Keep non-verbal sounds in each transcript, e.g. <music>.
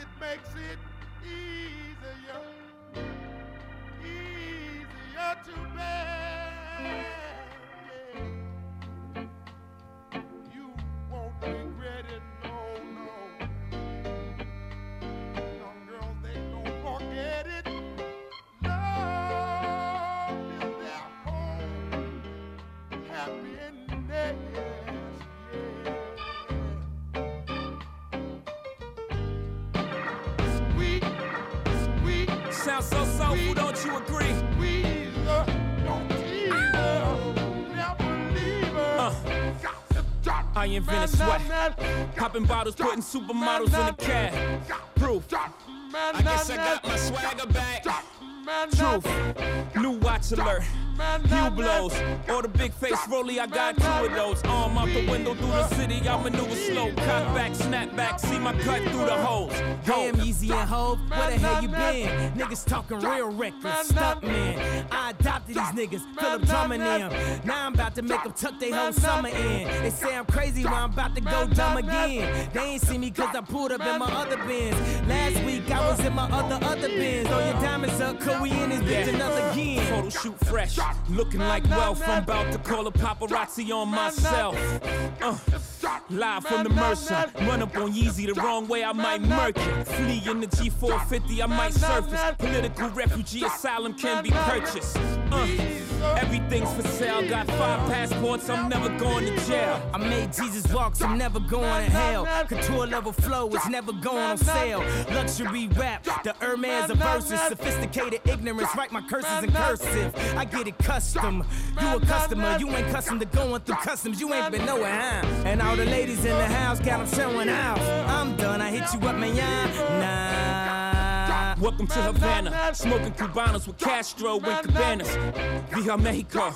it makes it easier, easier to bear. Invented sweat. Popping bottles, putting supermodels in the cab. Proof. I guess I got my swagger back. Truth. New watch alert. Few blows. Or the big face rolly, I got two of those. Arm out the window through the city, I maneuver slow. Cock back, snap back, see my cut through the holes. Damn, Yeezy and Hov, where the hell you been? Niggas talking real reckless, stunt man. I adopted these niggas, Philip drumming them. Now I'm about to make them tuck their whole summer in. They say I'm crazy, well I'm about to go dumb again. They ain't see me cause I pulled up in my other bins. Last week I was in my other, other bins. Throw your diamonds up, cause we in this bitch another again. Photo shoot fresh, looking like wealth. I'm about to call a paparazzi on myself. Uh, live from the Mercer. Run up on Yeezy the wrong way, I might murk it. Flee in the G450, I might surface. Political refugee asylum can be purchased. Uh, everything's for sale. Got five passports, I'm never going to jail. I made Jesus walk, so I'm never going to hell. Couture level flow is never going on sale. Luxury rap, the Hermes of verses. Sophisticated ignorance, write my curses in cursive. I get it custom. You a customer, you ain't custom to going through customs. You ain't been nowhere, huh? And all the ladies in the house got them showing out. I'm done, I hit you up, man. Nah. Welcome to Havana, smoking Cubanos with Castro and Cabanas. Via Mexico,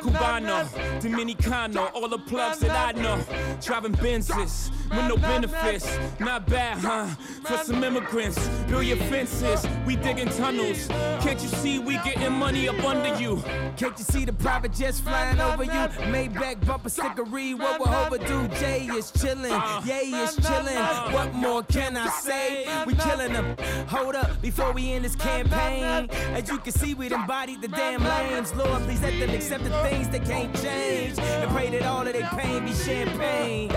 Cubano, Dominicano, all the plugs that I know. Driving Benzes with no benefits, not bad, huh? For some immigrants, build your fences, we digging tunnels. Can't you see we getting money up under you? Can't you see the private jets flying over you? Maybach bumper stickery, what will overdue? Jay is chillin', Yay is chillin'. What more can I say? We killing them. Hold up, before we end this campaign. As you can see, we embodied the damn lames. Lord, please let them accept the things that can't change. And pray that all of their pain be champagne.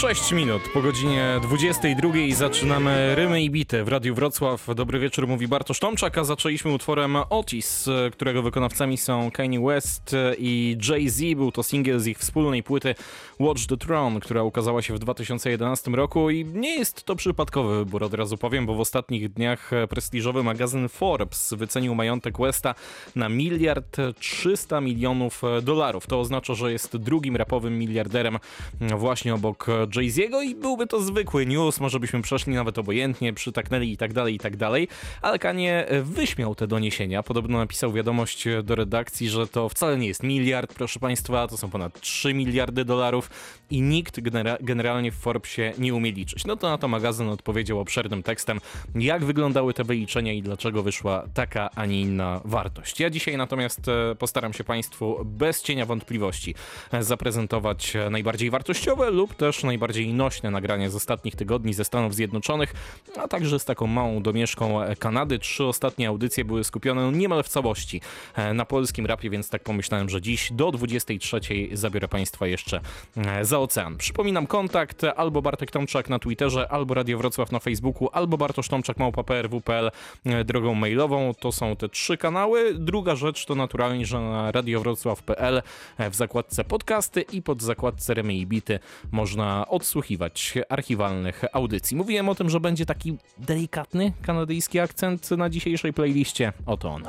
Sześć minut po godzinie 22 zaczynamy Rymy i Bity w Radiu Wrocław. Dobry wieczór, mówi Bartosz Tomczak, a zaczęliśmy utworem Otis, którego wykonawcami są Kanye West i Jay-Z. Był to singiel z ich wspólnej płyty Watch the Throne, która ukazała się w 2011 roku i nie jest to przypadkowy wybór, od razu powiem, bo w ostatnich dniach prestiżowy magazyn Forbes wycenił majątek Westa na miliard 300 milionów dolarów. To oznacza, że jest drugim rapowym miliarderem właśnie obok Jay-Z'ego i byłby to zwykły news, może byśmy przeszli nawet obojętnie, przytaknęli i tak dalej, i tak dalej, ale Kanie wyśmiał te doniesienia. Podobno napisał wiadomość do redakcji, że to wcale nie jest miliard, proszę Państwa, to są ponad 3 miliardy dolarów i nikt genera generalnie w Forbesie nie umie liczyć. No to na to magazyn odpowiedział obszernym tekstem, jak wyglądały te wyliczenia i dlaczego wyszła taka, a nie inna wartość. Ja dzisiaj natomiast postaram się Państwu bez cienia wątpliwości zaprezentować najbardziej wartościowe lub też najbardziej nośne nagrania z ostatnich tygodni ze Stanów Zjednoczonych, a także z taką małą domieszką Kanady. Trzy ostatnie audycje były skupione niemal w całości na polskim rapie, więc tak pomyślałem, że dziś do 23 zabiorę Państwa jeszcze za ocean. Przypominam kontakt albo Bartek Tomczak na Twitterze, albo Radio Wrocław na Facebooku, albo Bartosz Tomczak małpa prw.pl drogą mailową. To są te trzy kanały. Druga rzecz to naturalnie, że na radiowrocław.pl w zakładce podcasty i pod zakładce Remy i Bity można odsłuchiwać archiwalnych audycji. Mówiłem o tym, że będzie taki delikatny kanadyjski akcent na dzisiejszej playliście. Oto on.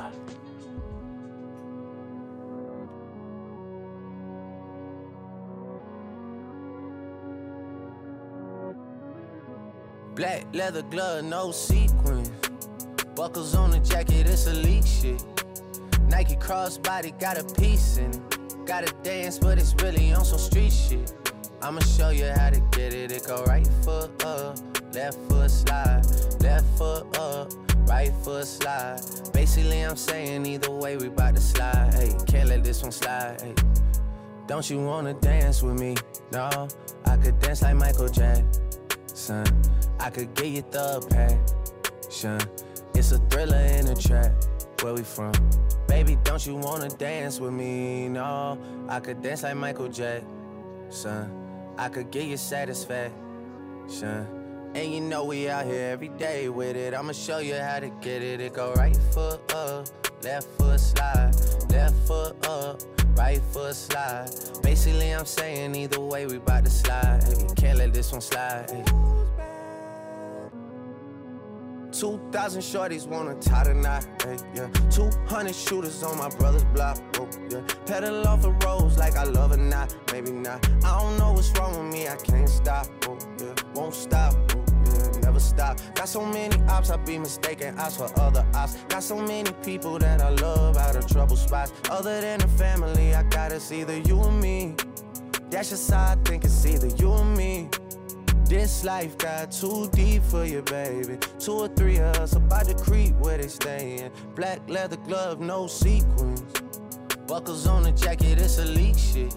Black leather glove, no sequins. Buckles on the jacket, it's elite shit. Nike crossbody got a piece in it. Gotta dance, but it's really on some street shit. I'ma show you how to get it. It go right foot up, left foot slide, left foot up, right foot slide. Basically, I'm saying either way, we bout to slide. Hey, can't let this one slide. Don't you wanna dance with me? No, I could dance like Michael Jackson. I could get you the passion. It's a thriller in a trap. Where we from? Baby, don't you wanna dance with me? No, I could dance like Michael Jackson. I could get you satisfaction. And you know we out here every day with it. I'ma show you how to get it. It go right foot up, left foot slide, left foot up right foot slide. Basically, I'm saying either way, we bout to slide. Hey, can't let this one slide. 2,000 shorties wanna tie the knot, hey, yeah. 200 shooters on my brother's block, oh, yeah. Pedal off the roads like I love it, not, maybe not. I don't know what's wrong with me, I can't stop, oh, yeah. Won't stop, oh, yeah. Never stop. Got so many ops, I be mistaken ops for other ops. Got so many people that I love out of trouble spots. Other than the family, I got it's either you or me. That's just how I think it's either you or me. This life got too deep for you, baby. Two or three of us about to creep where they stayin'. Black leather glove, no sequins. Buckles on the jacket, it's elite shit.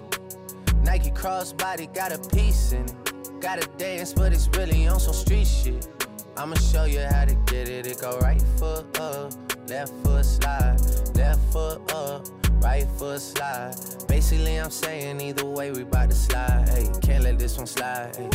Nike crossbody got a piece in it. Gotta dance, but it's really on some street shit. I'ma show you how to get it. It go right foot up, left foot slide, left foot up, right foot slide. Basically, I'm saying either way, we bout to slide. Hey, can't let this one slide. Hey.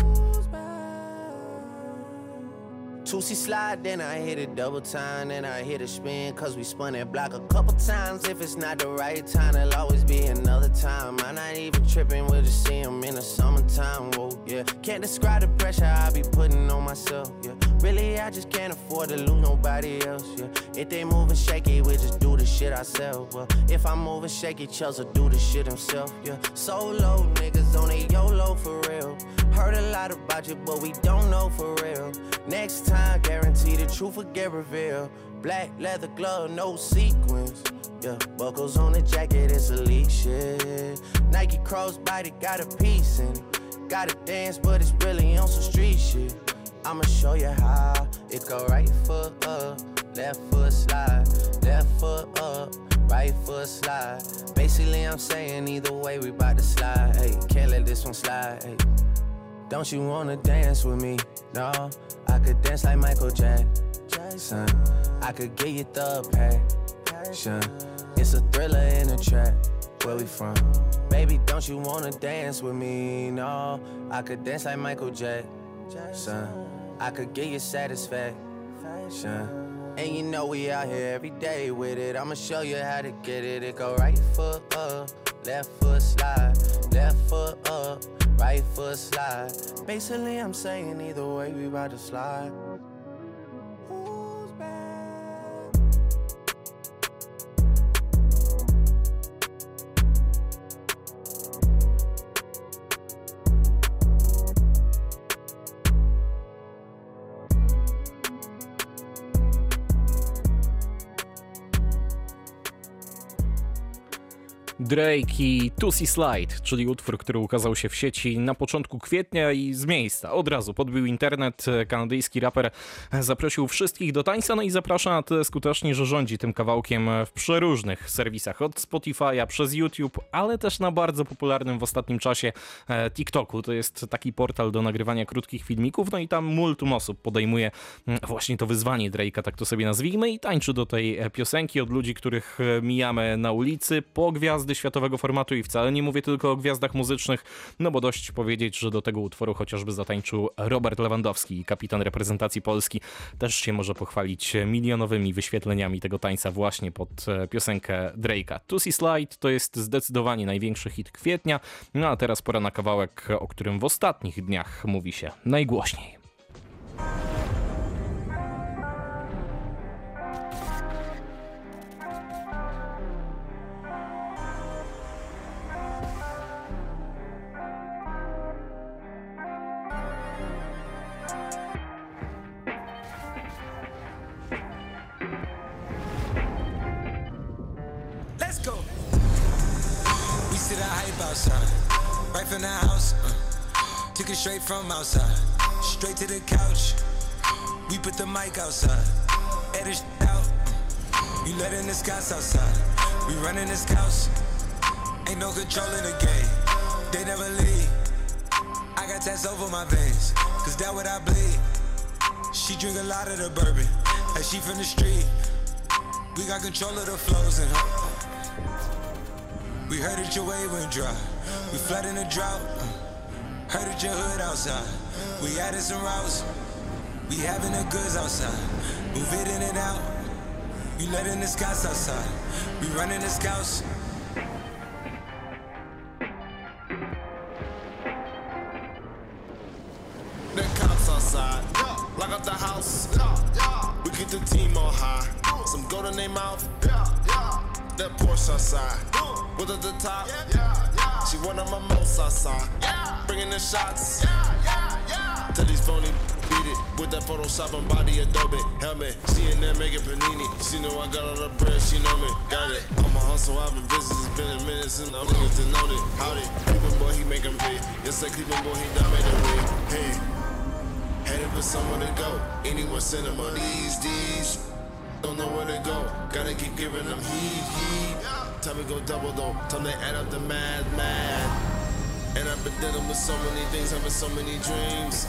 Two-C slide, then I hit it double time, then I hit a spin, cause we spun that block a couple times. If it's not the right time, it'll always be another time. I'm not even tripping, we'll just see him in the summertime, whoa, yeah. Can't describe the pressure I be putting on myself, yeah. Really, I just can't afford to lose nobody else, yeah. If they moving shaky, we just do the shit ourselves, well. If I'm moving shaky, Chelsea do the shit himself, yeah. Solo niggas on a YOLO for real. Heard a lot about you, but we don't know for real. Next time, guarantee the truth will get revealed. Black leather glove, no sequins. Yeah, buckles on the jacket, it's elite shit. Nike crossbody got a piece in it. Gotta dance, but it's really on some street shit. I'ma show you how. It go right foot up, left foot slide, left foot up, right foot slide. Basically, I'm saying either way, we bout to slide. Hey, can't let this one slide. Hey. Don't you wanna dance with me? No, I could dance like Michael Jackson. I could get you the passion. It's a thriller in a trap. Where we from? Baby, don't you wanna dance with me? No, I could dance like Michael Jackson. I could get you satisfaction. And you know we out here every day with it. I'ma show you how to get it. It go right foot up, left foot slide, left foot up right foot slide. Basically, I'm saying either way, we about to slide. Drake i Tusi Slide, czyli utwór, który ukazał się w sieci na początku kwietnia i z miejsca. Od razu podbił internet. Kanadyjski raper zaprosił wszystkich do tańca, no i zaprasza na tyle skutecznie, że rządzi tym kawałkiem w przeróżnych serwisach. Od Spotify'a przez YouTube, ale też na bardzo popularnym w ostatnim czasie e, TikToku. To jest taki portal do nagrywania krótkich filmików, no i tam multum osób podejmuje mm, właśnie to wyzwanie Drake'a, tak to sobie nazwijmy, i tańczy do tej e, piosenki od ludzi, których e, mijamy na ulicy, po gwiazdy światowego formatu i wcale nie mówię tylko o gwiazdach muzycznych, no bo dość powiedzieć, że do tego utworu chociażby zatańczył Robert Lewandowski, kapitan reprezentacji Polski, też się może pochwalić milionowymi wyświetleniami tego tańca właśnie pod e, piosenkę Drake'a. Tusi Slide to jest zdecydowanie największy hit kwietnia, no a teraz pora na kawałek, o którym w ostatnich dniach mówi się najgłośniej. Lot of the bourbon, and she from the street. We got control of the flows in her. We heard that your wave went dry. We flooding the drought. Uh, heard that your hood outside. We added some routes. We having the goods outside. Move it in and out. You letting the scouts outside. We running the scouts. With at the top. She one of my most outside, bringing the shots. Tell these phony beat it with that Photoshop and body Adobe helmet. She in there making panini. She know I got all the bread. She know me, got it. I'm a hustle. I've been busy. It's been a minute since I'm niggas to know it. Howdy, Cleveland boy, he make 'em pay. Yes, that Cleveland boy, he done made a way. Hey. Headed for somewhere to go. Anyone send them on these D's. Don't know where to go. Gotta keep giving them heat, heat. Time to go double though. Time to add up the mad, mad. And I've been dealing with so many things, having so many dreams.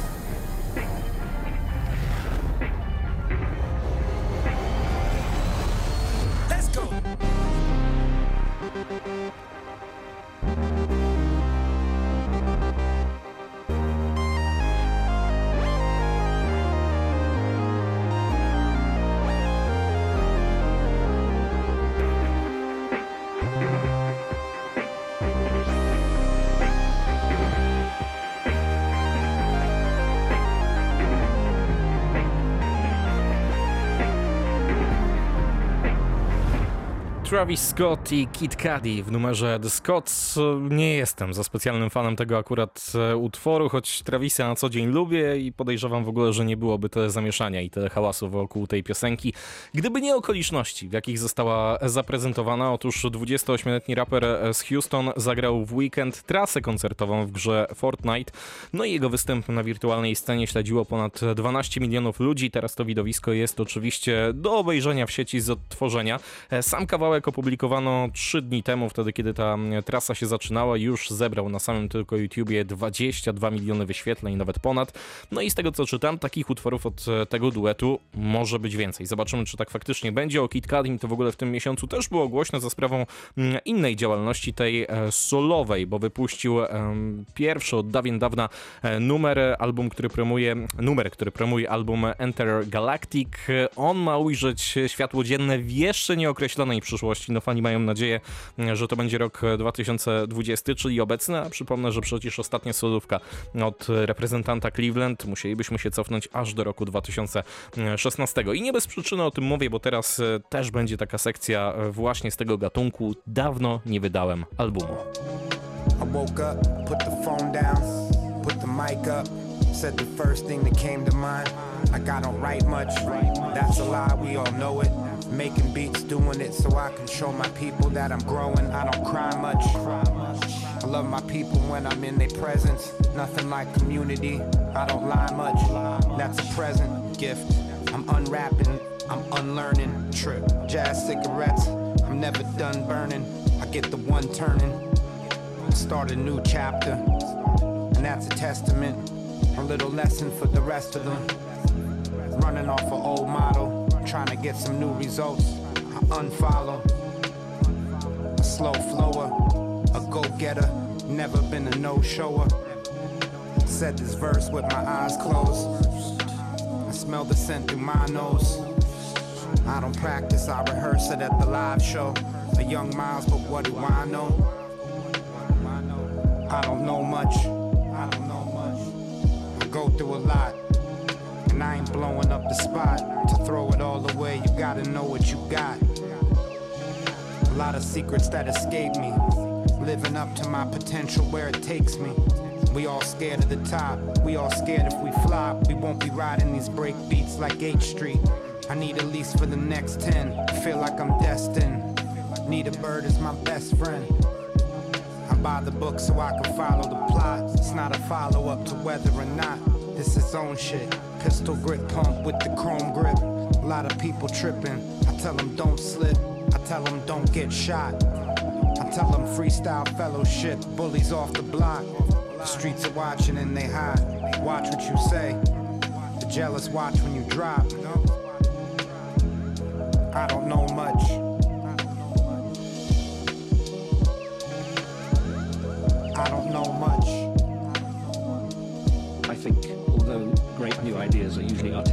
Travis Scott i Kid Cudi w numerze The Scots. Nie jestem za specjalnym fanem tego akurat e, utworu, choć Travisa na co dzień lubię i podejrzewam w ogóle, że nie byłoby tyle zamieszania i tyle hałasu wokół tej piosenki, gdyby nie okoliczności, w jakich została zaprezentowana. Otóż 28-letni raper z Houston zagrał w weekend trasę koncertową w grze Fortnite, no i jego występ na wirtualnej scenie śledziło ponad 12 milionów ludzi. Teraz to widowisko jest oczywiście do obejrzenia w sieci z odtworzenia. E, Sam kawałek opublikowano 3 dni temu, wtedy kiedy ta trasa się zaczynała, już zebrał na samym tylko YouTubie 22 miliony wyświetleń, nawet ponad. No i z tego co czytam, takich utworów od e, tego duetu może być więcej. Zobaczymy, czy tak faktycznie będzie. O Kid Cudim to w ogóle w tym miesiącu też było głośno za sprawą innej działalności, tej e, solowej, bo wypuścił pierwszy od dawien dawna e, numer, album, który promuje, numer, który promuje album Enter Galactic. On ma ujrzeć światło dzienne w jeszcze nieokreślonej przyszłości. No fani mają nadzieję, że to będzie rok e, 2020, czyli obecny, a przypomnę, że przecież ostatnia solówka od reprezentanta Cleveland musielibyśmy się cofnąć aż do roku 2016. I nie bez przyczyny o tym mówię, bo teraz e, też będzie taka sekcja e, właśnie z tego gatunku. Dawno nie wydałem albumu. I woke up, put the phone down, put the mic up, said the first thing that came to mind. Like I don't write much, that's a lie, we all know it. Making beats, doing it so I can show my people that I'm growing. I don't cry much. I love my people when I'm in their presence. Nothing like community, I don't lie much. That's a present gift. I'm unwrapping, I'm unlearning. Trip, jazz cigarettes, I'm never done burning. I get the one turning start a new chapter. And that's a testament, a little lesson for the rest of them. Running off an old model, trying to get some new results. I unfollow. A slow flower, a go getter, never been a no shower. Said this verse with my eyes closed. I smell the scent through my nose. I don't practice, I rehearse it at the live show. A young Miles, but what do I know? I don't know much. Through a lot. And I ain't blowing up the spot. To throw it all away, you gotta know what you got. A lot of secrets that escape me. Living up to my potential where it takes me. We all scared of the top. We all scared if we flop. We won't be riding these break beats like H Street. I need at least for the next 10. Feel like I'm destined. Need a bird as my best friend. I buy the book so I can follow the plot. It's not a follow up to whether or not this is own shit. Pistol grip pump with the chrome grip. A lot of people tripping. I tell them don't slip. I tell them don't get shot. I tell them freestyle fellowship, bullies off the block. The streets are watching and they hide. Watch what you say. The jealous watch when you drop. I don't know much. Are usually articulated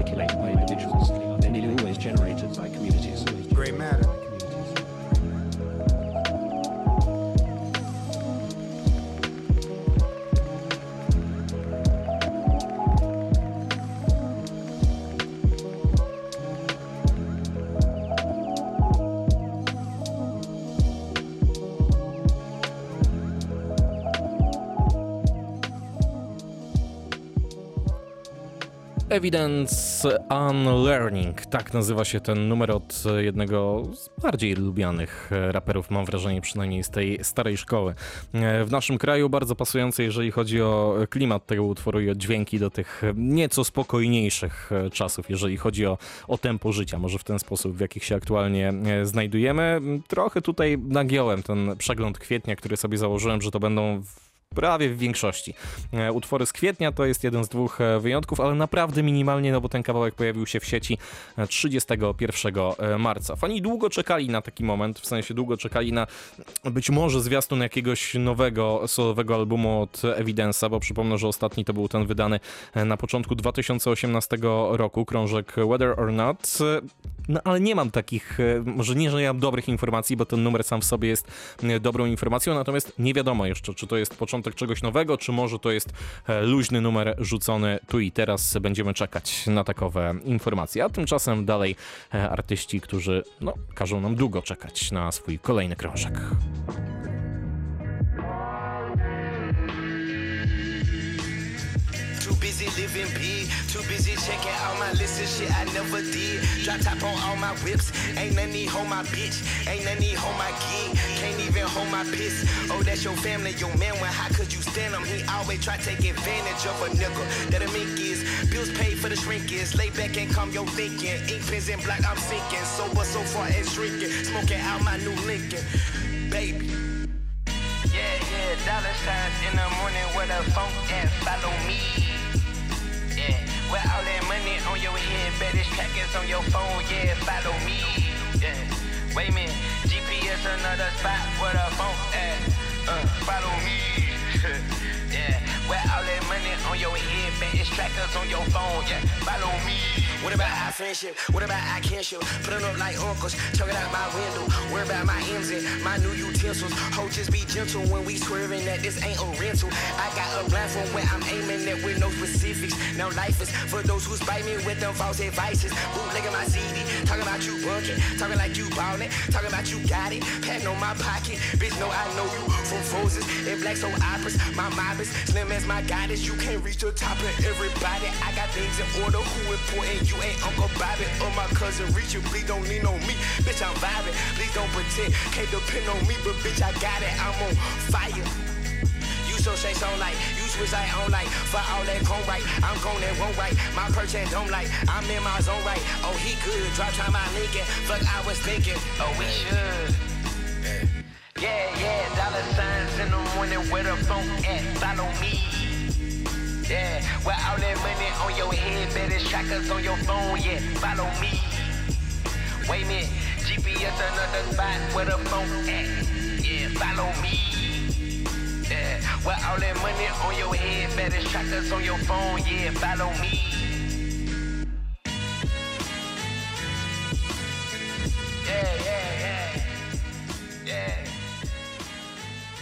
Evidence Unlearning, tak nazywa się ten numer od jednego z bardziej lubianych raperów, mam wrażenie, przynajmniej z tej starej szkoły. W naszym kraju bardzo pasujący, jeżeli chodzi o klimat tego utworu i o dźwięki do tych nieco spokojniejszych czasów, jeżeli chodzi o, o tempo życia, może w ten sposób, w jakich się aktualnie znajdujemy. Trochę tutaj nagiąłem ten przegląd kwietnia, który sobie założyłem, że to będą prawie w większości. E, Utwory z kwietnia to jest jeden z dwóch e, wyjątków, ale naprawdę minimalnie, no bo ten kawałek pojawił się w sieci e, 31 e, marca. Fani długo czekali na taki moment, w sensie długo czekali na być może zwiastun jakiegoś nowego solowego albumu od Evidence'a, bo przypomnę, że ostatni to był ten wydany na początku 2018 roku, krążek Whether or Not. No ale nie mam takich, e, może nie, że nie mam dobrych informacji, bo ten numer sam w sobie jest e, dobrą informacją, natomiast nie wiadomo jeszcze, czy to jest początek czegoś nowego, czy może to jest e, luźny numer rzucony tu i teraz. Będziemy czekać na takowe informacje. A tymczasem dalej artyści, którzy no, każą nam długo czekać na swój kolejny krążek. Too busy checking all my lists of shit I never did. Drop top on all my whips, ain't none need hold my bitch, ain't none need hold my gig, can't even hold my piss. Oh, that's your family, your man. When how could you stand him? He always try to take advantage of a nigga. That a mink is, bills paid for the shrink is. Lay back and come your thinking. Ink pens in black, I'm sinking. Sober so far and shrinking, smoking out my new Lincoln, baby. Yeah, yeah, dollar signs in the morning where the phone at, follow me. Where all that money on your head, bet it's trackers on your phone, yeah, follow me. Yeah, wait a minute, GPS another spot where the phone at, uh, follow me. <laughs> yeah, where all that money on your head, bet it's trackers on your phone, yeah, follow me. What about our friendship? What about our kinship? Put it up like uncles, chuck it out my window. Worry about my M's and my new utensils. Ho, just be gentle when we swerving that this ain't a rental. I got a blindfold where I'm aiming at with no specifics. Now life is for those who spite me with them false advices. Bootlegging my CD, talking about you bunking, talking like you ballin', talking about you got it, patting on my pocket. Bitch, know I know you from Frozen and Black Soul Operas. My mob is slim as my goddess. You can't reach the top of everybody. I got things in order. Who important? You ain't Uncle Bobby or my cousin Richard. Please don't lean on me. Bitch, I'm vibing. Please don't pretend. Can't depend on me, but bitch, I got it. I'm on fire. You so say so like you switch like on like for all that cone right. I'm going that won't right. My perch and don't like I'm in my zone right. Oh he good. Drop time my Lincoln. Fuck I was thinking. Oh we should. Where the phone at. Follow me. Yeah, where all that money on your head, better trackers on your phone. Yeah, follow me. Wait a minute, GPS another spot where the phone at. Yeah, follow me. Yeah, where all that money on your head, better trackers on your phone. Yeah, follow me.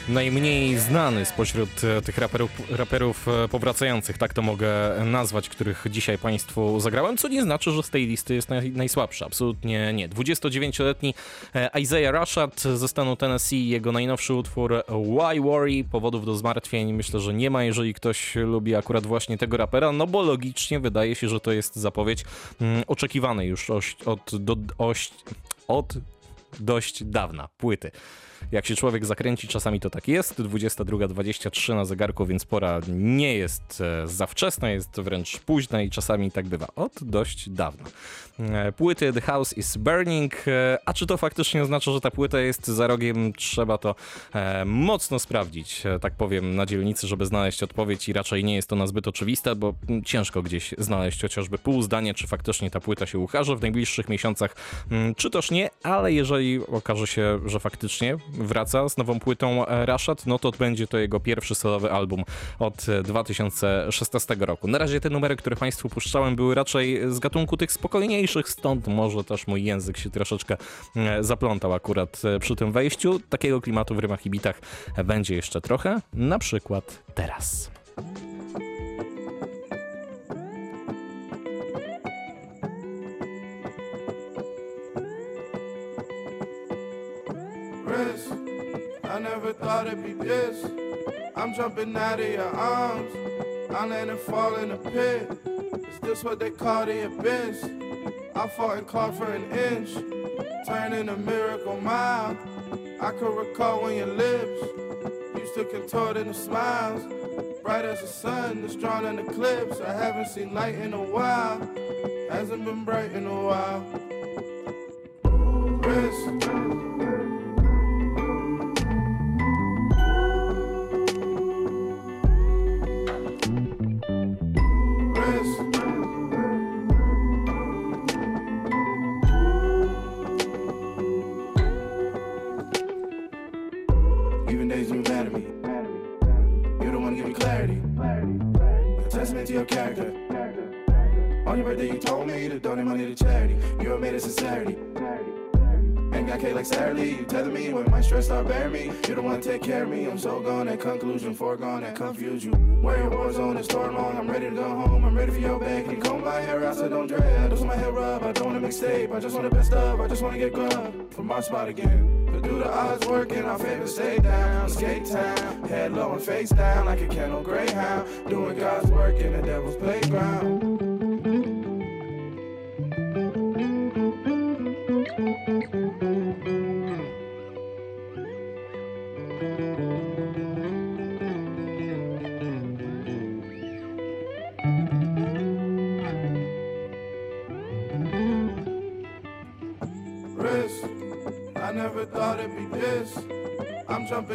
Najmniej znany spośród e, tych raperów, raperów e, powracających, tak to mogę nazwać, których dzisiaj Państwu zagrałem, co nie znaczy, że z tej listy jest naj, najsłabszy. Absolutnie nie. 29-letni e, Isaiah Rashad ze stanu Tennessee, jego najnowszy utwór Why Worry, powodów do zmartwień myślę, że nie ma, jeżeli ktoś lubi akurat właśnie tego rapera, no bo logicznie wydaje się, że to jest zapowiedź mm, oczekiwanej już oś, od, do, oś, od dość dawna płyty. Jak się człowiek zakręci, czasami to tak jest. 22.23 na zegarku, więc pora nie jest e, za wczesna, jest wręcz późna i czasami tak bywa. Od dość dawna. E, Płyty The House is Burning, e, a czy to faktycznie oznacza, że ta płyta jest za rogiem? Trzeba to mocno sprawdzić, tak powiem, na dzielnicy, żeby znaleźć odpowiedź i raczej nie jest to na zbyt oczywiste, bo mm, ciężko gdzieś znaleźć chociażby pół zdania, czy faktycznie ta płyta się ukaże w najbliższych miesiącach, mm, czy też nie, ale jeżeli okaże się, że faktycznie wraca z nową płytą e, Rashad, no to będzie to jego pierwszy solowy album od e, 2016 roku. Na razie te numery, które Państwu puszczałem, były raczej z gatunku tych spokojniejszych, stąd może też mój język się troszeczkę e, zaplątał akurat e, przy tym wejściu. Takiego klimatu w rymach i bitach będzie jeszcze trochę, na przykład teraz. I never thought it'd be this. I'm jumping out of your arms. I land and fall in a pit. Is this what they call the abyss? I fought and clawed for an inch, turning a miracle mile. I could recall when your lips used to contort in into smiles. Bright as the sun that's drawn in eclipse. I haven't seen light in a while. Hasn't been bright in a while. Wrist. Sincerity. Ain't got K like Saturday. You tether me when my stress start bearing me. You don't wanna take care of me. I'm so gone at conclusion, foregone that confuse you. Your war zone is storm long. I'm ready to go home. I'm ready for your bag. Can comb my hair out so don't dread. Want my hair rub. I don't wanna mixtape. I just want the best of. I just wanna get grub from my spot again. But do the odds working? Our favor stay down. Skate town. Head low and face down like a kennel greyhound. Doing God's work in the devil's playground.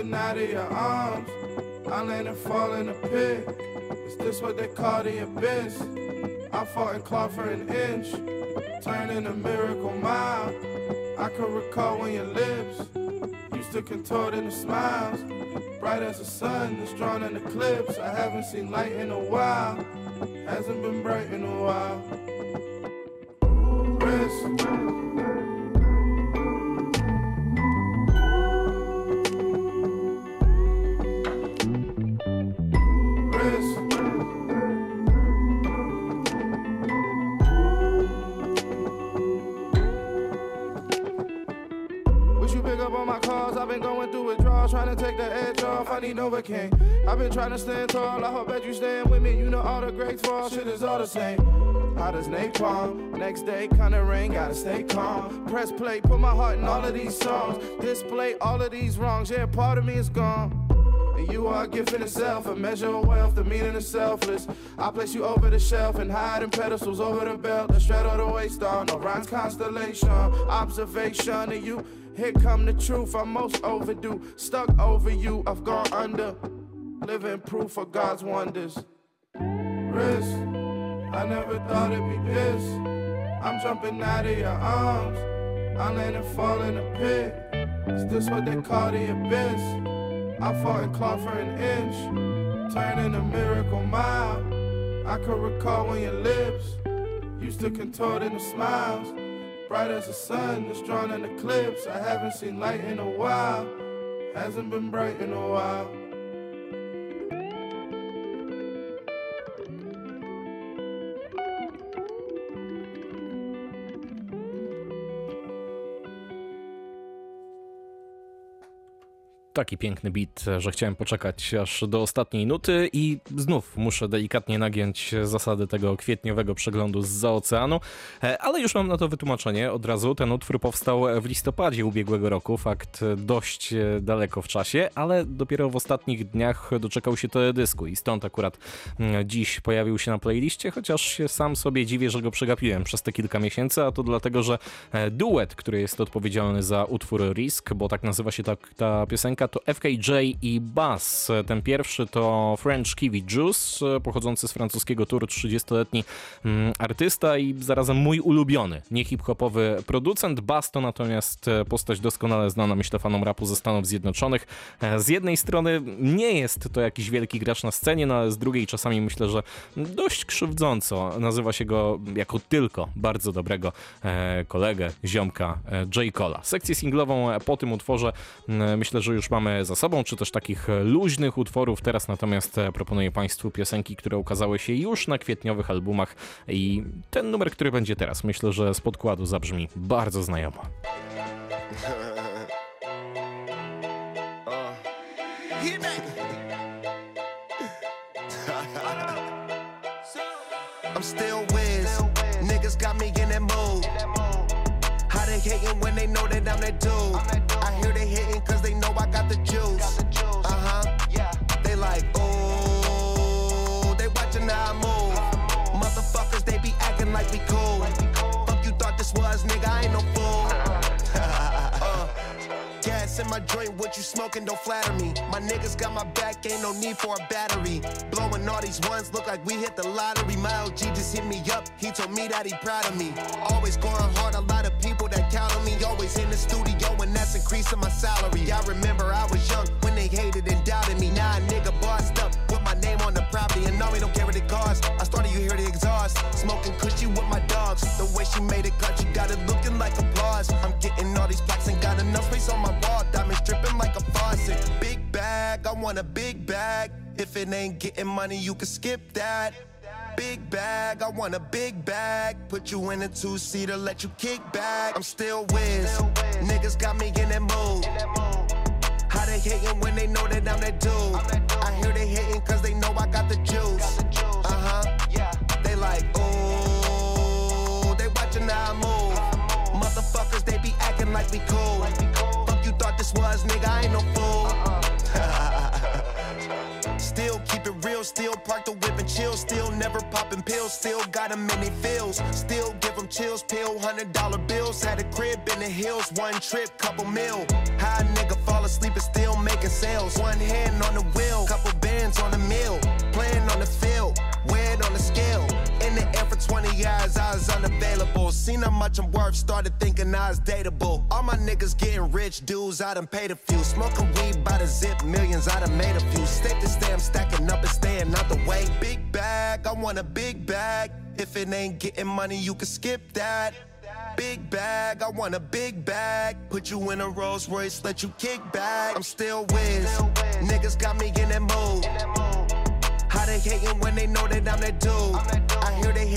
I'm out of your arms. I land and fall in a pit. Is this what they call the abyss? I fought and clawed for an inch, turning a miracle mile. I can recall when your lips used to contort into smiles. Bright as the sun that's drawn in eclipse. I haven't seen light in a while. Hasn't been bright in a while. Been trying to stand tall. I hope that you stand with me. You know all the greats fall. Shit is all the same. Hot as napalm. Next day, kinda rain. Gotta stay calm. Press play, put my heart in all of these songs. Display all of these wrongs. Yeah, part of me is gone. And you are a gift in itself, a measure of wealth, the meaning of selfless. I place you over the shelf and hide in pedestals over the belt, the straddle the waist on Orion's constellation. Observation of you, here come the truth. I'm most overdue, stuck over you. I've gone under, living proof of God's wonders. Wrist, I never thought it'd be this. I'm jumping out of your arms, I land and fall in a pit. Is this what they call the abyss? I fought and clawed for an inch, turning a miracle mile. I could recall when your lips used to contort into smiles. Bright as the sun that's drawn in eclipse. I haven't seen light in a while. Hasn't been bright in a while. Taki piękny beat, że chciałem poczekać aż do ostatniej nuty i znów muszę delikatnie nagiąć zasady tego kwietniowego przeglądu z oceanu, e, ale już mam na to wytłumaczenie od razu. Ten utwór powstał w listopadzie ubiegłego roku, fakt dość e, daleko w czasie, ale dopiero w ostatnich dniach doczekał się teledysku i stąd akurat mm, dziś pojawił się na playliście, chociaż sam sobie dziwię, że go przegapiłem przez te kilka miesięcy, a to dlatego, że e, duet, który jest odpowiedzialny za utwór Risk, bo tak nazywa się ta, ta piosenka, to FKJ i Bass. Ten pierwszy to French Kiwi Juice, pochodzący z francuskiego turu 30-letni mm, artysta i zarazem mój ulubiony, nie hip-hopowy producent. Bass to natomiast postać doskonale znana, myślę, fanom rapu ze Stanów Zjednoczonych. Z jednej strony nie jest to jakiś wielki gracz na scenie, no ale z drugiej czasami myślę, że dość krzywdząco nazywa się go jako tylko bardzo dobrego e, kolegę, ziomka e, J. Cola. Sekcję singlową po tym utworze myślę, że już mamy za sobą, czy też takich luźnych utworów. Teraz natomiast e, proponuję Państwu piosenki, które ukazały się już na kwietniowych albumach i ten numer, który będzie teraz, myślę, że z podkładu zabrzmi bardzo znajomo. <laughs> I'm still whiz. Niggas got me in that mood. How they hating when they know that I'm that dude? I hear they hating cause they know I got the juice. Uh huh. Yeah. They like, ooh. They watching how I move. Motherfuckers, they be acting like we cool. Fuck you thought this was, nigga, I ain't no fool. In my joint, what you smoking don't flatter me. My niggas got my back, ain't no need for a battery. Blowing all these ones, look like we hit the lottery. My LG just hit me up, he told me that he proud of me. Always going hard, a lot of people that count on me. Always in the studio, and that's increasing my salary. I remember I was young when they hated and doubted me. Now a nigga bossed I want a big bag. If it ain't getting money, you can skip that. Big bag, I want a big bag. Put you in a two seater, let you kick back. I'm still Wiz. Niggas got me in that mood. How they hating when they know that I'm that dude? I hear they hating cause they know I got the juice. Uh huh. They like, ooh. They watching how I move. Motherfuckers, they be acting like we cool. Fuck you thought this was, nigga, I ain't no fool. <laughs> Still keep it real, still park the whip and chill, still never popping pills, still got them in they feels, still give them chills, pill, hundred dollar bills, had a crib in the hills, one trip, couple mil. High nigga fall asleep and still making sales, one hand on the wheel, couple bands on the mill, playing on the field, weighed on the scale. In the air for 20 years, I was unavailable. Seen how much I'm worth, started thinking I was dateable. All my niggas getting rich, dudes, I done paid a few. Smoking weed by the zip, millions, I done made a few. Step to stay, I'm stacking up and staying out the way. Big bag, I want a big bag. If it ain't getting money, you can skip that. Big bag, I want a big bag. Put you in a Rolls Royce, let you kick back. I'm still Wiz. Niggas got me in that mood. They hating when they know that I'm that dude? I hear they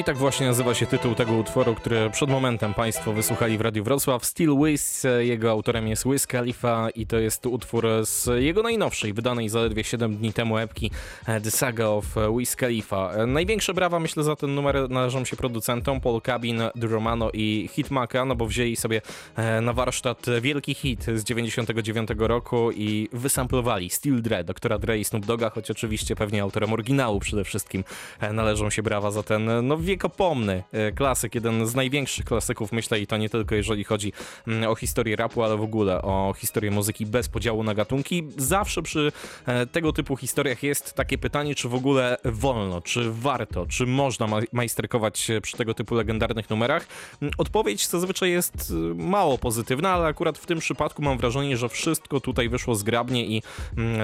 i tak właśnie nazywa się tytuł tego utworu, który przed momentem Państwo wysłuchali w Radiu Wrocław. Still Wiz, jego autorem jest Wiz Khalifa i to jest utwór z jego najnowszej, wydanej zaledwie 7 dni temu epki The Saga of Wiz Khalifa. Największe brawa myślę za ten numer należą się producentom Paul Cabin, The Romano i Hitmaka, no bo wzięli sobie na warsztat wielki hit z 99 roku i wysamplowali Still Dre, doktora Dre i Snoop Dogga, choć oczywiście pewnie autorem oryginału przede wszystkim należą się brawa za ten no wiekopomny klasyk, jeden z największych klasyków, myślę, i to nie tylko jeżeli chodzi o historię rapu, ale w ogóle o historię muzyki bez podziału na gatunki. Zawsze przy tego typu historiach jest takie pytanie, czy w ogóle wolno, czy warto, czy można majsterkować przy tego typu legendarnych numerach. Odpowiedź zazwyczaj jest mało pozytywna, ale akurat w tym przypadku mam wrażenie, że wszystko tutaj wyszło zgrabnie i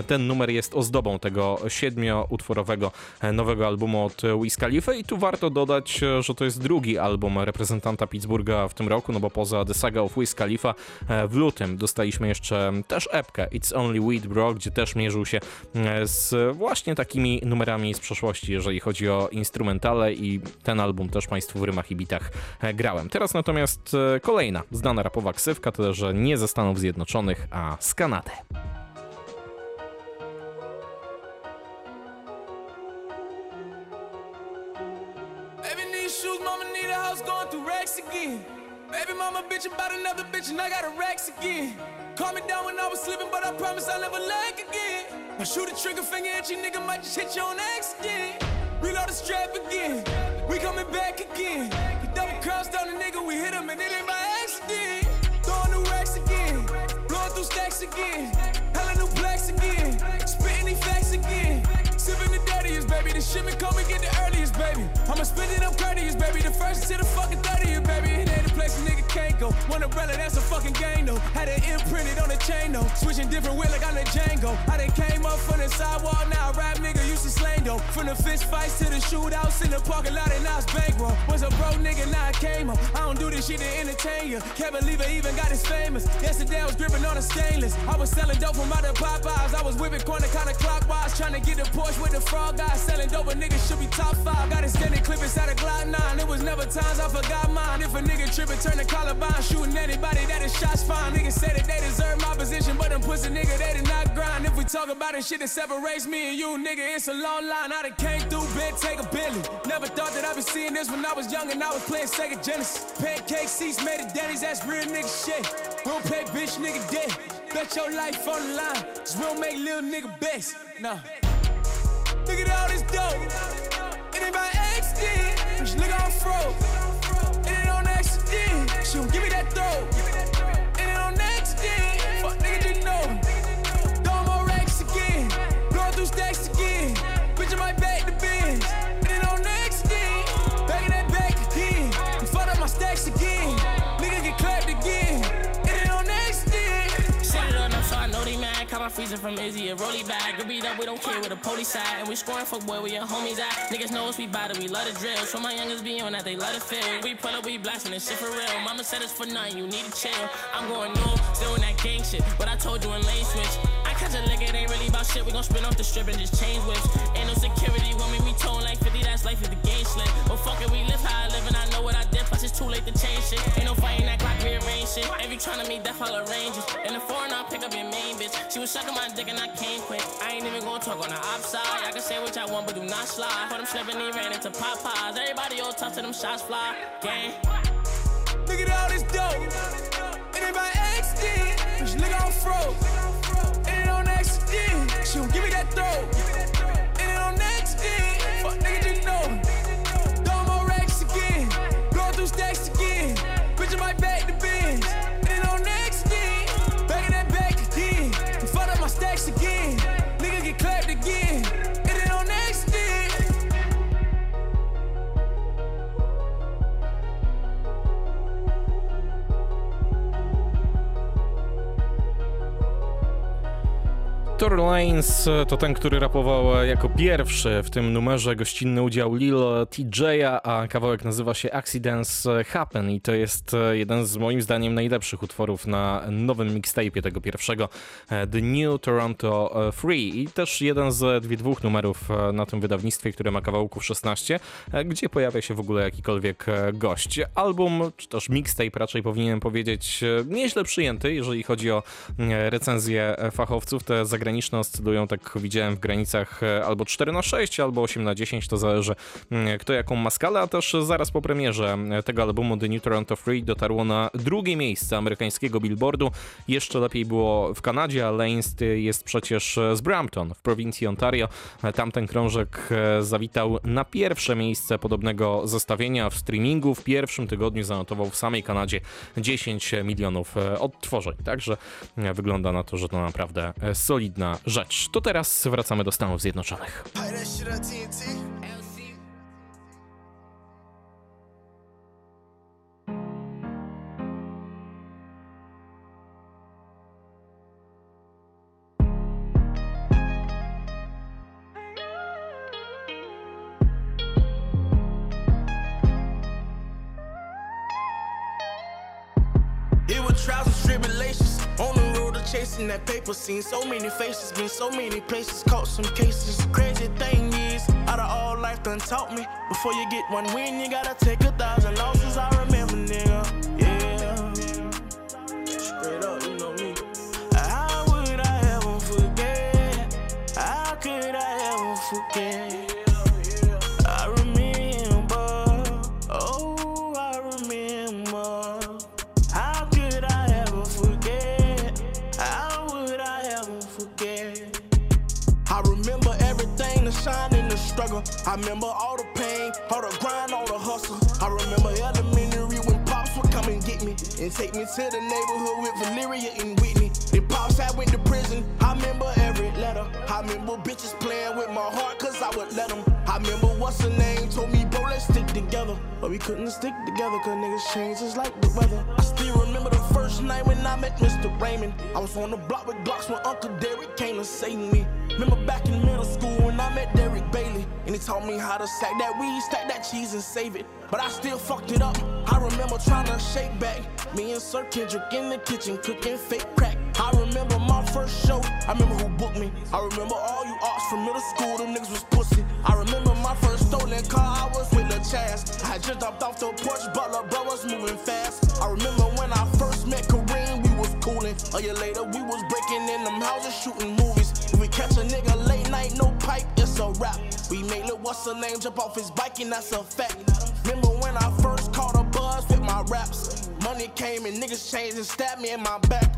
ten numer jest ozdobą tego siedmioutworowego nowego albumu od Wiz Khalifa i tu warto dodać, e, że to jest drugi album reprezentanta Pittsburgha w tym roku, no bo poza The Saga of Wiz Khalifa e, w lutym dostaliśmy jeszcze też epkę It's Only Weed Bro, gdzie też mierzył się e, z właśnie takimi numerami z przeszłości, jeżeli chodzi o instrumentale i ten album też Państwu w rymach i bitach grałem. Teraz natomiast kolejna znana rapowa ksywka, tyle że nie ze Stanów Zjednoczonych, a z Kanady. Baby mama bitch about another bitch and I got a racks again. Call me down when I was sleeping, but I promise I'll never lag again. I shoot a trigger finger at you, nigga, might just hit you on accident. Reload the strap again. We coming back again. We double crossed on the nigga, we hit him and it ain't by accident. Throwing new racks again. Blowing through stacks again. Hella new blacks again. Spitting these facts again. Sipping the dirtiest, baby. The shipment come get the earliest, baby. I'ma spend it up courteous, baby. The first to the fucking 30th, baby. It ain't a place a nigga can't go. One umbrella, that's a fucking game, though. Had it imprinted on the chain, though. Switching different wheel like I'm the Django. I done came up from the sidewalk, now rap nigga used to slang, though. From the fist fights to the shootouts in the parking lot, and now it's bankroll. Was a broke nigga, now I came up. I don't do this shit to entertain you. Can't believe it even got his famous. Yesterday I was gripping on a stainless. I was selling dope from out of Popeyes. I was whipping corner clockwise, trying to get the Porsche with the frog guy selling dope, a nigga should be top five. Got it standing clip inside a Glock 9. It was never times I forgot mine. If a nigga trippin', turn the Columbine, shooting anybody that is shots fine. Niggas say that they deserve my position, but them pussy nigga, they did not grind. If we talk about the shit that separates me and you, nigga, it's a long line. I done came through bed, take a Billy. Never thought that I'd be seeing this when I was young and I was playing Sega Genesis. Pancake seats made of daddies, that's real nigga shit. We don't pay bitch nigga dead. Bet your life on the line, cause we don't make little nigga best. Nah. Look at all this dope. It ain't look on froze. It ain't on accident. She give me that throw. From Izzy, a rolly bag. Get beat up, we don't care where the police side. And we scoring for boy, where your homies at. Niggas know us, we it, we love the drills. So my youngest be on that, they love the feel. We pull up, we blasting this shit for real. Mama said it's for nothing, you need to chill. I'm going new, in that gang shit. But I told you in lane switch. I catch a it ain't really about shit. We gon' spin off the strip and just change whips. Ain't no security when we tone like 50, that's life is the game slip. But fuck it, we live how I live and I know what I did. Plus it's too late to change shit. Ain't no fighting that clock, rearrange shit. If you tryna meet death, I'll arrange it. In the foreign, I'll pick up your main bitch. She was sucking my dick and I came quick. I ain't even gonna talk on the outside. I can say what I want, but do not slide. For them slipping, he ran into Popeyes. Everybody all tough to them shots fly. Gang. Look at all this dope. It ain't by accident. Bitch, look on froze. On accident. She don't give me that throw. Lanez to ten, który rapował jako pierwszy w tym numerze gościnny udział Lil TJ'a, a kawałek nazywa się Accidents Happen i to jest jeden z moim zdaniem najlepszych utworów na nowym mixtape'ie tego pierwszego The New Toronto Free i też jeden z dwóch numerów na tym wydawnictwie, które ma kawałków 16, gdzie pojawia się w ogóle jakikolwiek gość. Album, czy też mixtape raczej powinienem powiedzieć, nieźle przyjęty, jeżeli chodzi o recenzję fachowców. Te zagraniczne oscylują, tak widziałem, w granicach albo 4 na 6 albo 8 na 10 to zależy kto jaką ma skalę, a też zaraz po premierze tego albumu The New Toronto Free dotarło na drugie miejsce amerykańskiego billboardu. Jeszcze lepiej było w Kanadzie, a Lanes jest przecież z Brampton w prowincji Ontario. Tamten krążek zawitał na pierwsze miejsce podobnego zestawienia w streamingu. W pierwszym tygodniu zanotował w samej Kanadzie 10 milionów odtworzeń. Także wygląda na to, że to naprawdę solidna rzecz. To teraz wracamy do Stanów Zjednoczonych. Chasing that paper, seen so many faces, been so many places, caught some cases. Crazy thing is, out of all life done taught me. Before you get one win, you gotta take a thousand losses. I remember, nigga. I remember all the pain, all the grind, all the hustle. I remember elementary when pops would come and get me and take me to the neighborhood with Valeria and Whitney. Then pops I went to prison. I remember every letter. I remember bitches playing with my heart cause I would let them. I remember what's her name told me, stick together. But we couldn't stick together cause niggas change just like the weather. I still remember the first night when I met Mr. Raymond. I was on the block with blocks when Uncle Derek came to save me. Remember back in middle school when I met Derek Bailey. And he taught me how to sack that weed, stack that cheese and save it. But I still fucked it up. I remember trying to shake back. Me and Sir Kendrick in the kitchen cooking fake crack. I remember my first show. I remember who booked me. I remember all you arts from middle school. Them niggas was pussy. I remember I just jumped off the porch, but Lil bro was moving fast. I remember when I first met Kareem, we was coolin'. A year later, we was breaking in them houses, shooting movies. If we catch a nigga late night, no pipe, it's a rap. We made Lil what's her name jump off his bike, and that's a fact. Remember when I first caught a buzz with my raps? Money came and niggas changed and stabbed me in my back.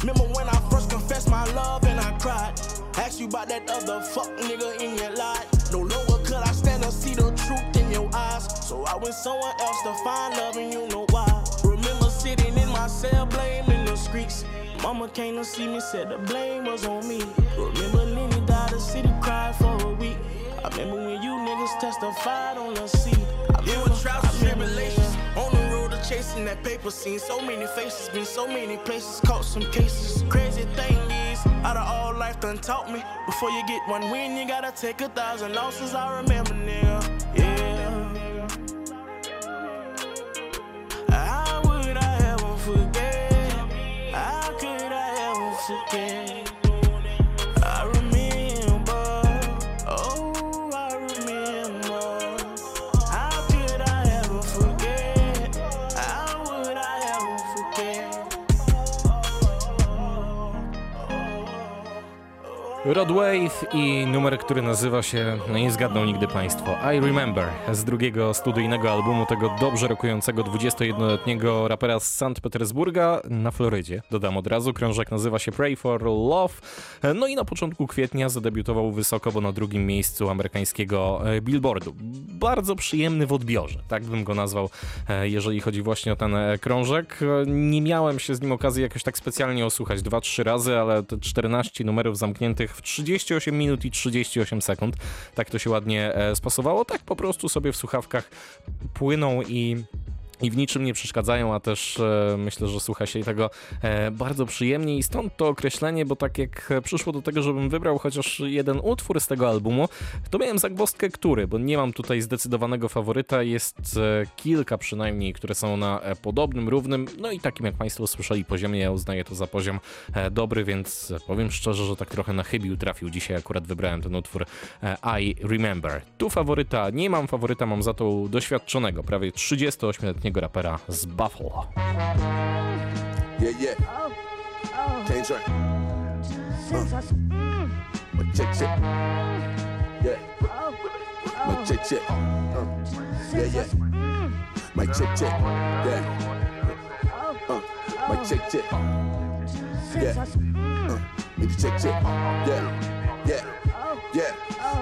Remember when I first confessed my love and I cried? Asked you about that other fuck nigga in your life. No longer could I stand to see the truth your eyes. So I went somewhere else to find love, and you know why. Remember sitting in my cell, blaming the streets. Mama came to see me, said the blame was on me. Remember Lenny died, the city cried for a week. I remember when you niggas testified on the seat. I Yeah, with trials and tribulations. On the road to chasing that paper, seen so many faces, been so many places, caught some cases. Crazy thing is, out of all life done taught me. Before you get one win, you gotta take a thousand losses. I remember, nigga. I Rod Wave i numer, który nazywa się, no nie zgadną nigdy Państwo, I Remember z drugiego studyjnego albumu tego dobrze rokującego 21-letniego rapera z Sankt Petersburga na Florydzie. Dodam od razu, krążek nazywa się Pray for Love. No i na początku kwietnia zadebiutował wysoko, bo na drugim miejscu amerykańskiego e, Billboardu. Bardzo przyjemny w odbiorze, tak bym go nazwał, e, jeżeli chodzi właśnie o ten e, krążek. Nie miałem się z nim okazji jakoś tak specjalnie osłuchać 2-3 razy, ale te 14 numerów zamkniętych w 38 minut i 38 sekund. Tak to się ładnie e, spasowało. Tak po prostu sobie w słuchawkach płyną i i w niczym nie przeszkadzają, a też e, myślę, że słucha się tego e, bardzo przyjemnie. I stąd to określenie, bo tak jak przyszło do tego, żebym wybrał chociaż jeden utwór z tego albumu, to miałem zagwozdkę który, bo nie mam tutaj zdecydowanego faworyta, jest e, kilka przynajmniej, które są na e, podobnym, równym, no i takim jak Państwo słyszeli poziomie, ja uznaję to za poziom e, dobry, więc powiem szczerze, że tak trochę na chybił trafił. Dzisiaj akurat wybrałem ten utwór e, I Remember. Tu faworyta nie mam, faworyta mam za to doświadczonego, prawie 38-letniego rapera z Buffalo. Yeah, yeah. Can't try. Uh. But check, check. Yeah. But check, check. Uh. Yeah, yeah. My check, check. Yeah. Uh. My check, check. Yeah. Uh. Check, check. Yeah. Yeah. Yeah.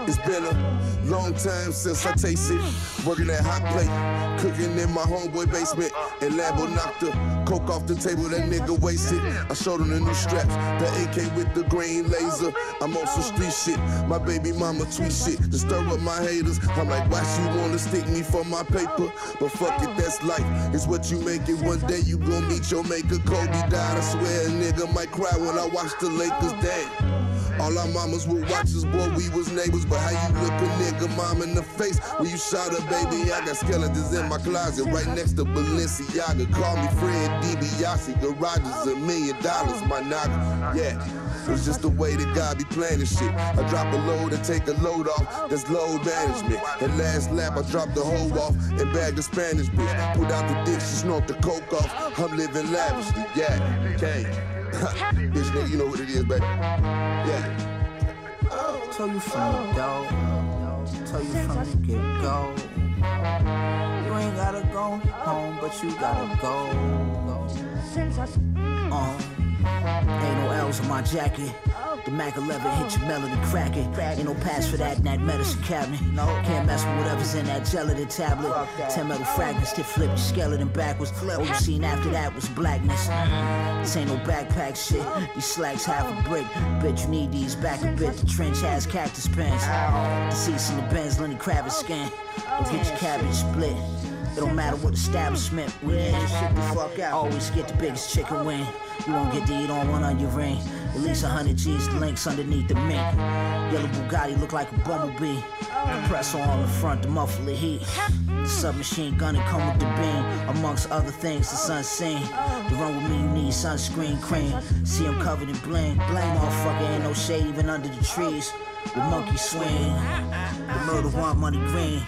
It's been a long time since I tasted working at hot plate, cooking in my homeboy basement. And Lambo knocked the coke off the table, that nigga wasted. I showed him the new straps, the AK with the green laser. I'm on some street shit, my baby mama tweet shit to stir up my haters. I'm like, why she wanna stick me for my paper? But fuck it, that's life. It's what you make it. One day you gon' meet your maker. Kobe died, I swear a nigga might cry when I watch the Lakers. Damn. All our mamas would watch us, boy, we was neighbors. But how you look a nigga mom in the face when you shot a baby? I got skeletons in my closet right next to Balenciaga. Call me Ted DiBiase. Garage is a million dollars, my nigga. Yeah. It's just the way that God be planning shit. I drop a load and take a load off. That's load management. That last lap, I dropped the hoe off and bagged the Spanish bitch. Put out the dick, she snort the coke off. I'm living lavishly. Yeah, okay. <laughs> bitch, nigga, you know what it is, baby. Yeah. Oh, Tell you from the door. Tell you from the get go. You ain't gotta go home, but you gotta go. Uh. Ain't no L's on my jacket. The Mac 11 hit your melody crack it. Ain't no pass for that in that medicine cabinet. Can't mess with whatever's in that gelatin tablet. Ten metal fragments that flip your skeleton backwards. All you seen after that was blackness. This ain't no backpack shit. These slacks half a brick. Bet you need these back a bit. The trench has cactus pants. The seats in the Benz, Lenny Kravitz skin. Don't get your cabbage split. It don't matter what establishment we in. Always get the biggest chicken wing. You won't get to eat on one on your ring. At least a hundred G's, links underneath the mink. Yellow Bugatti look like a bumblebee. Compressor on the front to muffle the heat. The submachine gun and come with the beam. Amongst other things, the sun's seen. To run with me, you need sunscreen cream. See him covered in bling. Bling, motherfucker, ain't no shade even under the trees. The monkey swing. The murder want money green.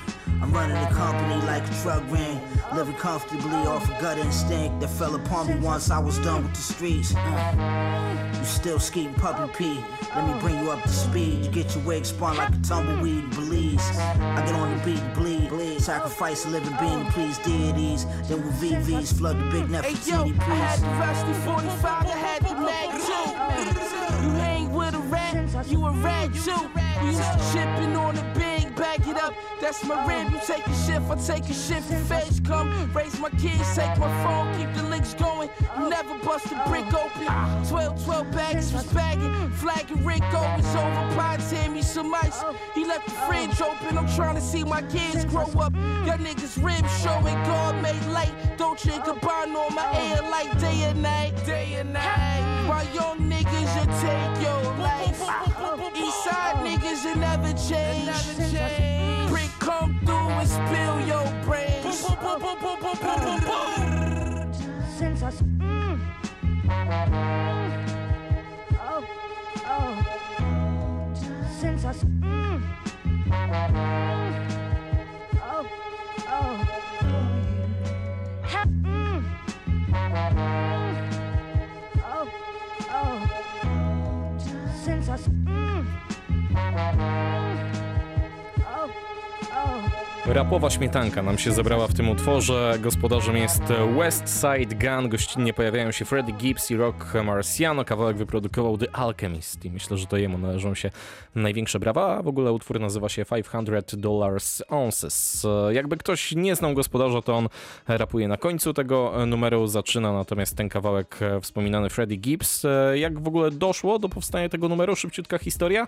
I'm running the company like a drug ring. Living comfortably off a gut instinct that fell upon me once I was done with the streets. Uh, you still skating puppy pee. Let me bring you up to speed. You get your wig spun like a tumbleweed in Belize. I get on the beat and bleed. bleed. Sacrifice a living being to please deities. Then with VVs flood the big Nefertiti, Hey yo, I had the rusty 45, I had the mag too. You a rat too. We used to chipping on the big, back it up. That's my rib. You take a shift, I take a shift. You feds come, raise my kids, take my phone, keep the links going. You never bust a brick open. 12, 12 bags was bagging, flagging Rick was over. Pie me some ice. He left the fridge open. I'm trying to see my kids grow up. Y'all niggas ribs showing God made light. Don't drink a bond on my air like day and night. Day and night. While young niggas you take your life. Eastside niggas you never change. Brick come through and spill your brains. Since I. s- Mm. Oh, oh. Since I. s- Mm. Rapowa śmietanka nam się zebrała w tym utworze. Gospodarzem jest West Side Gun. Gościnnie pojawiają się Freddie Gibbs i Rock Marciano. Kawałek wyprodukował The Alchemist i myślę, że to jemu należą się największe brawa. W ogóle utwór nazywa się 500 Dollars Ounces. Jakby ktoś nie znał gospodarza, to on rapuje na końcu tego numeru. Zaczyna natomiast ten kawałek wspominany Freddie Gibbs. Jak w ogóle doszło do powstania tego numeru? Szybciutka historia.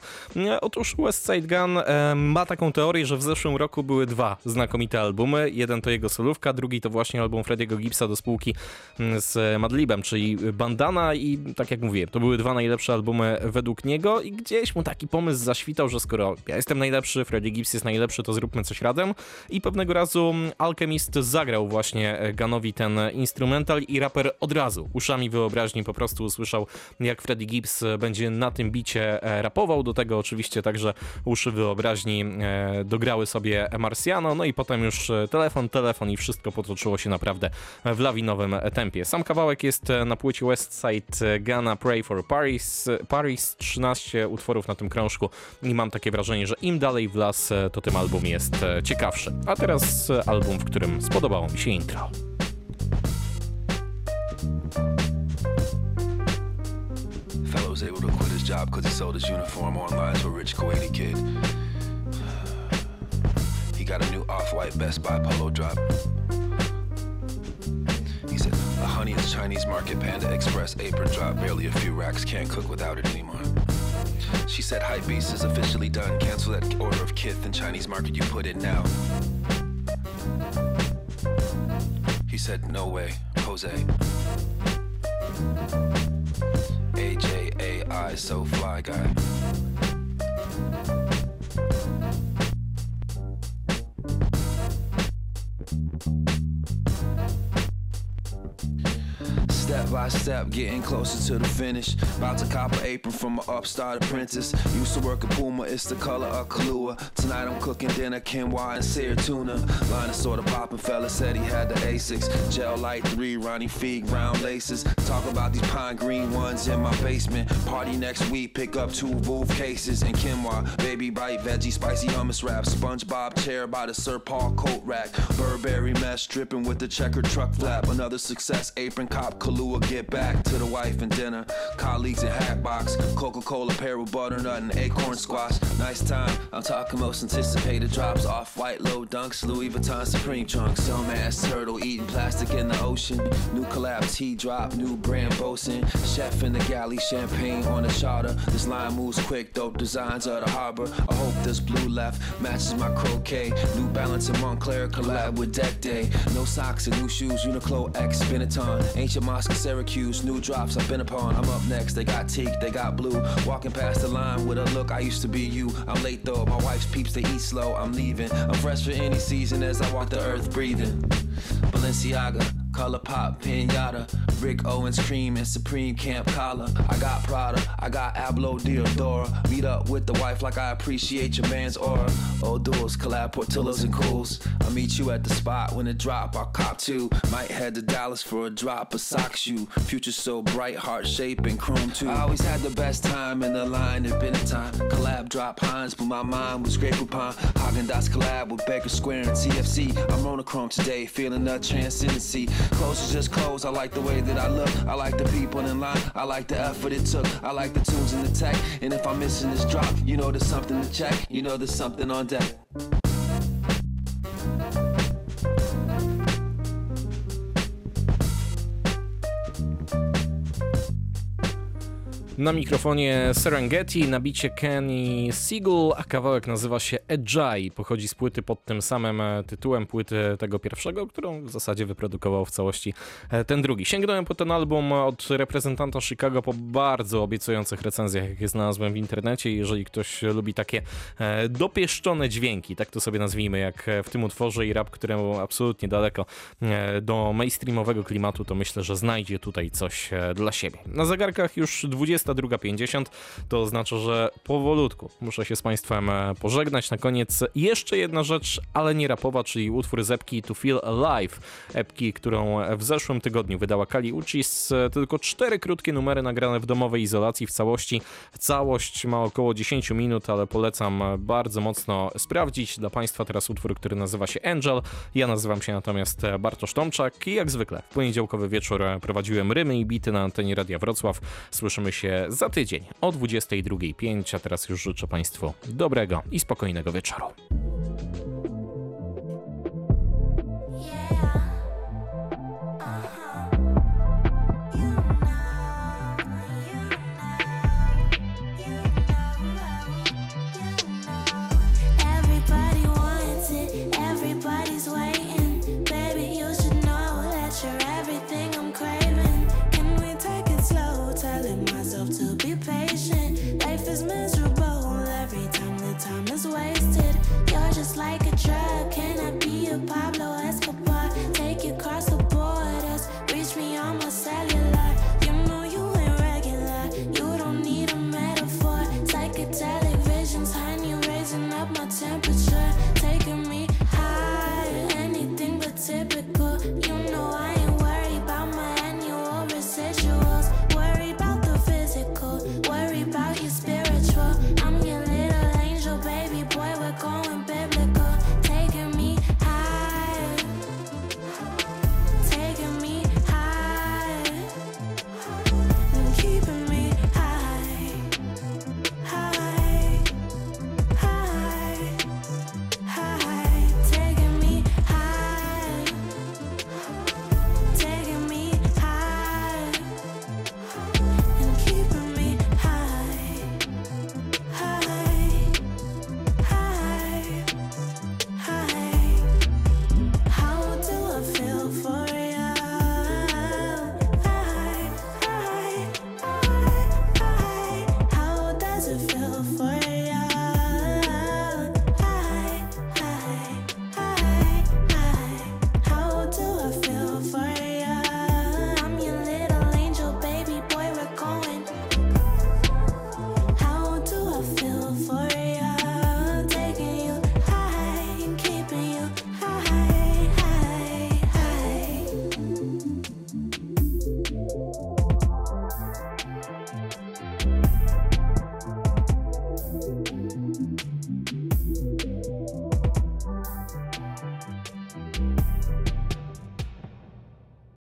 Otóż West Side Gun e, ma taką teorię, że w zeszłym roku były dwa znakomite albumy. Jeden to jego solówka, drugi to właśnie album Frediego Gibbsa do spółki mm, z Madlibem, czyli Bandana i tak jak mówię, to były dwa najlepsze albumy według niego i gdzieś mu taki pomysł zaświtał, że skoro ja jestem najlepszy, Freddie Gibbs jest najlepszy, to zróbmy coś razem. I pewnego razu Alchemist zagrał właśnie Ganowi ten instrumental i raper od razu uszami wyobraźni po prostu usłyszał, jak Freddie Gibbs będzie na tym bicie e, rapował. Do tego oczywiście także uszy wyobraźni e, dograły sobie Marciano, no i potem już e, telefon, telefon i wszystko potoczyło się naprawdę w lawinowym tempie. Sam kawałek jest e, na płycie West Side Gunna Pray for Paris, Paris 13 utworów na tym krążku i mam takie wrażenie, że im dalej w las, e, to tym album jest e, ciekawszy. A teraz e, album, w którym spodobało mi się intro. Fellow was able to quit his job because he sold his uniform online to a rich Kuwaiti kid. Got a new off-white Best Buy polo drop. He said, a honey's Chinese market Panda Express apron drop. Barely a few racks, can't cook without it anymore. She said, Hype Beast is officially done. Cancel that order of Kith and Chinese market you put in now. He said, no way, Jose. AJAI, so fly guy. By step, getting closer to the finish. About to cop an apron from an upstart apprentice. Used to work at Puma, it's the color of Kahlua. Tonight I'm cooking dinner, quinoa and sear tuna. Line is sorta poppin', fella said he had the Asics. Gel Lyte 3, Ronnie Fieg, round laces. Talk about these pine green ones in my basement. Party next week, pick up two Wolf cases and quinoa. Baby bite, veggie, spicy hummus wrap. SpongeBob chair by the Sir Paul coat rack. Burberry mesh dripping with the checkered truck flap. Another success, apron cop, Kahlua get back to the wife and dinner. Colleagues in hat box, Coca Cola pair with butternut and acorn squash. Nice time, I'm talking most anticipated drops. Off white low dunks, Louis Vuitton Supreme trunks. Some ass turtle eating plastic in the ocean. New collab tea drop, new brand boasting. Chef in the galley, champagne on the charter. This line moves quick, dope designs of the harbor. I hope this blue left matches my croquet. New Balance and Montclair collab with Deck Day. No socks and new shoes, Uniqlo X Benetton. Ancient Mosque Syracuse, new drops I've been upon. I'm up next, they got teak, they got blue. Walking past the line with a look, I used to be you. I'm late though, my wife's peeps, they eat slow. I'm leaving. I'm fresh for any season as I walk the earth breathing. Balenciaga, color pop, pinata. Rick Owens cream and Supreme Camp collar. I got Prada, I got Abloh Diadora. Meet up with the wife like I appreciate your man's aura. Old duels, collab Portillo's and cools. I'll meet you at the spot when it drop. I'll cop two. Might head to Dallas for a drop of sock shoe. Future so bright, heart shape and chrome too. I always had the best time in the line at time. Collab drop Heinz, but my mind was Grey Poupon. Hagen Dazs collab with Baker Square and TFC. I'm monochrome today, feeling the transcendency. Clothes is just clothes. I like the way that I look. I like the people in line. I like the effort it took. I like the tunes and the tech. And if I'm missing this drop, you know there's something to check. You know there's something on deck. Na mikrofonie Serengeti, na bicie Kenny Siegel, a kawałek nazywa się Ejai. Pochodzi z płyty pod tym samym e, tytułem, płyty tego pierwszego, którą w zasadzie wyprodukował w całości e, ten drugi. Sięgnąłem po ten album od reprezentanta Chicago po bardzo obiecujących recenzjach, jakie znalazłem w internecie. Jeżeli ktoś lubi takie e, dopieszczone dźwięki, tak to sobie nazwijmy, jak w tym utworze i rap, któremu absolutnie daleko do mainstreamowego klimatu, to myślę, że znajdzie tutaj coś dla siebie. Na zegarkach już 20 22.50. To oznacza, że powolutku muszę się z Państwem e, pożegnać. Na koniec jeszcze jedna rzecz, ale nie rapowa, czyli utwór z epki To Feel Alive. Epki, którą w zeszłym tygodniu wydała Kali Uchis. Tylko cztery krótkie numery nagrane w domowej izolacji w całości. Całość ma około 10 minut, ale polecam bardzo mocno sprawdzić. Dla Państwa teraz utwór, który nazywa się Angel. Ja nazywam się natomiast Bartosz Tomczak i jak zwykle w poniedziałkowy wieczór prowadziłem rymy i bity na antenie Radia Wrocław. Słyszymy się za tydzień o 22.05, a teraz już życzę Państwu dobrego i spokojnego wieczoru. you, Papa.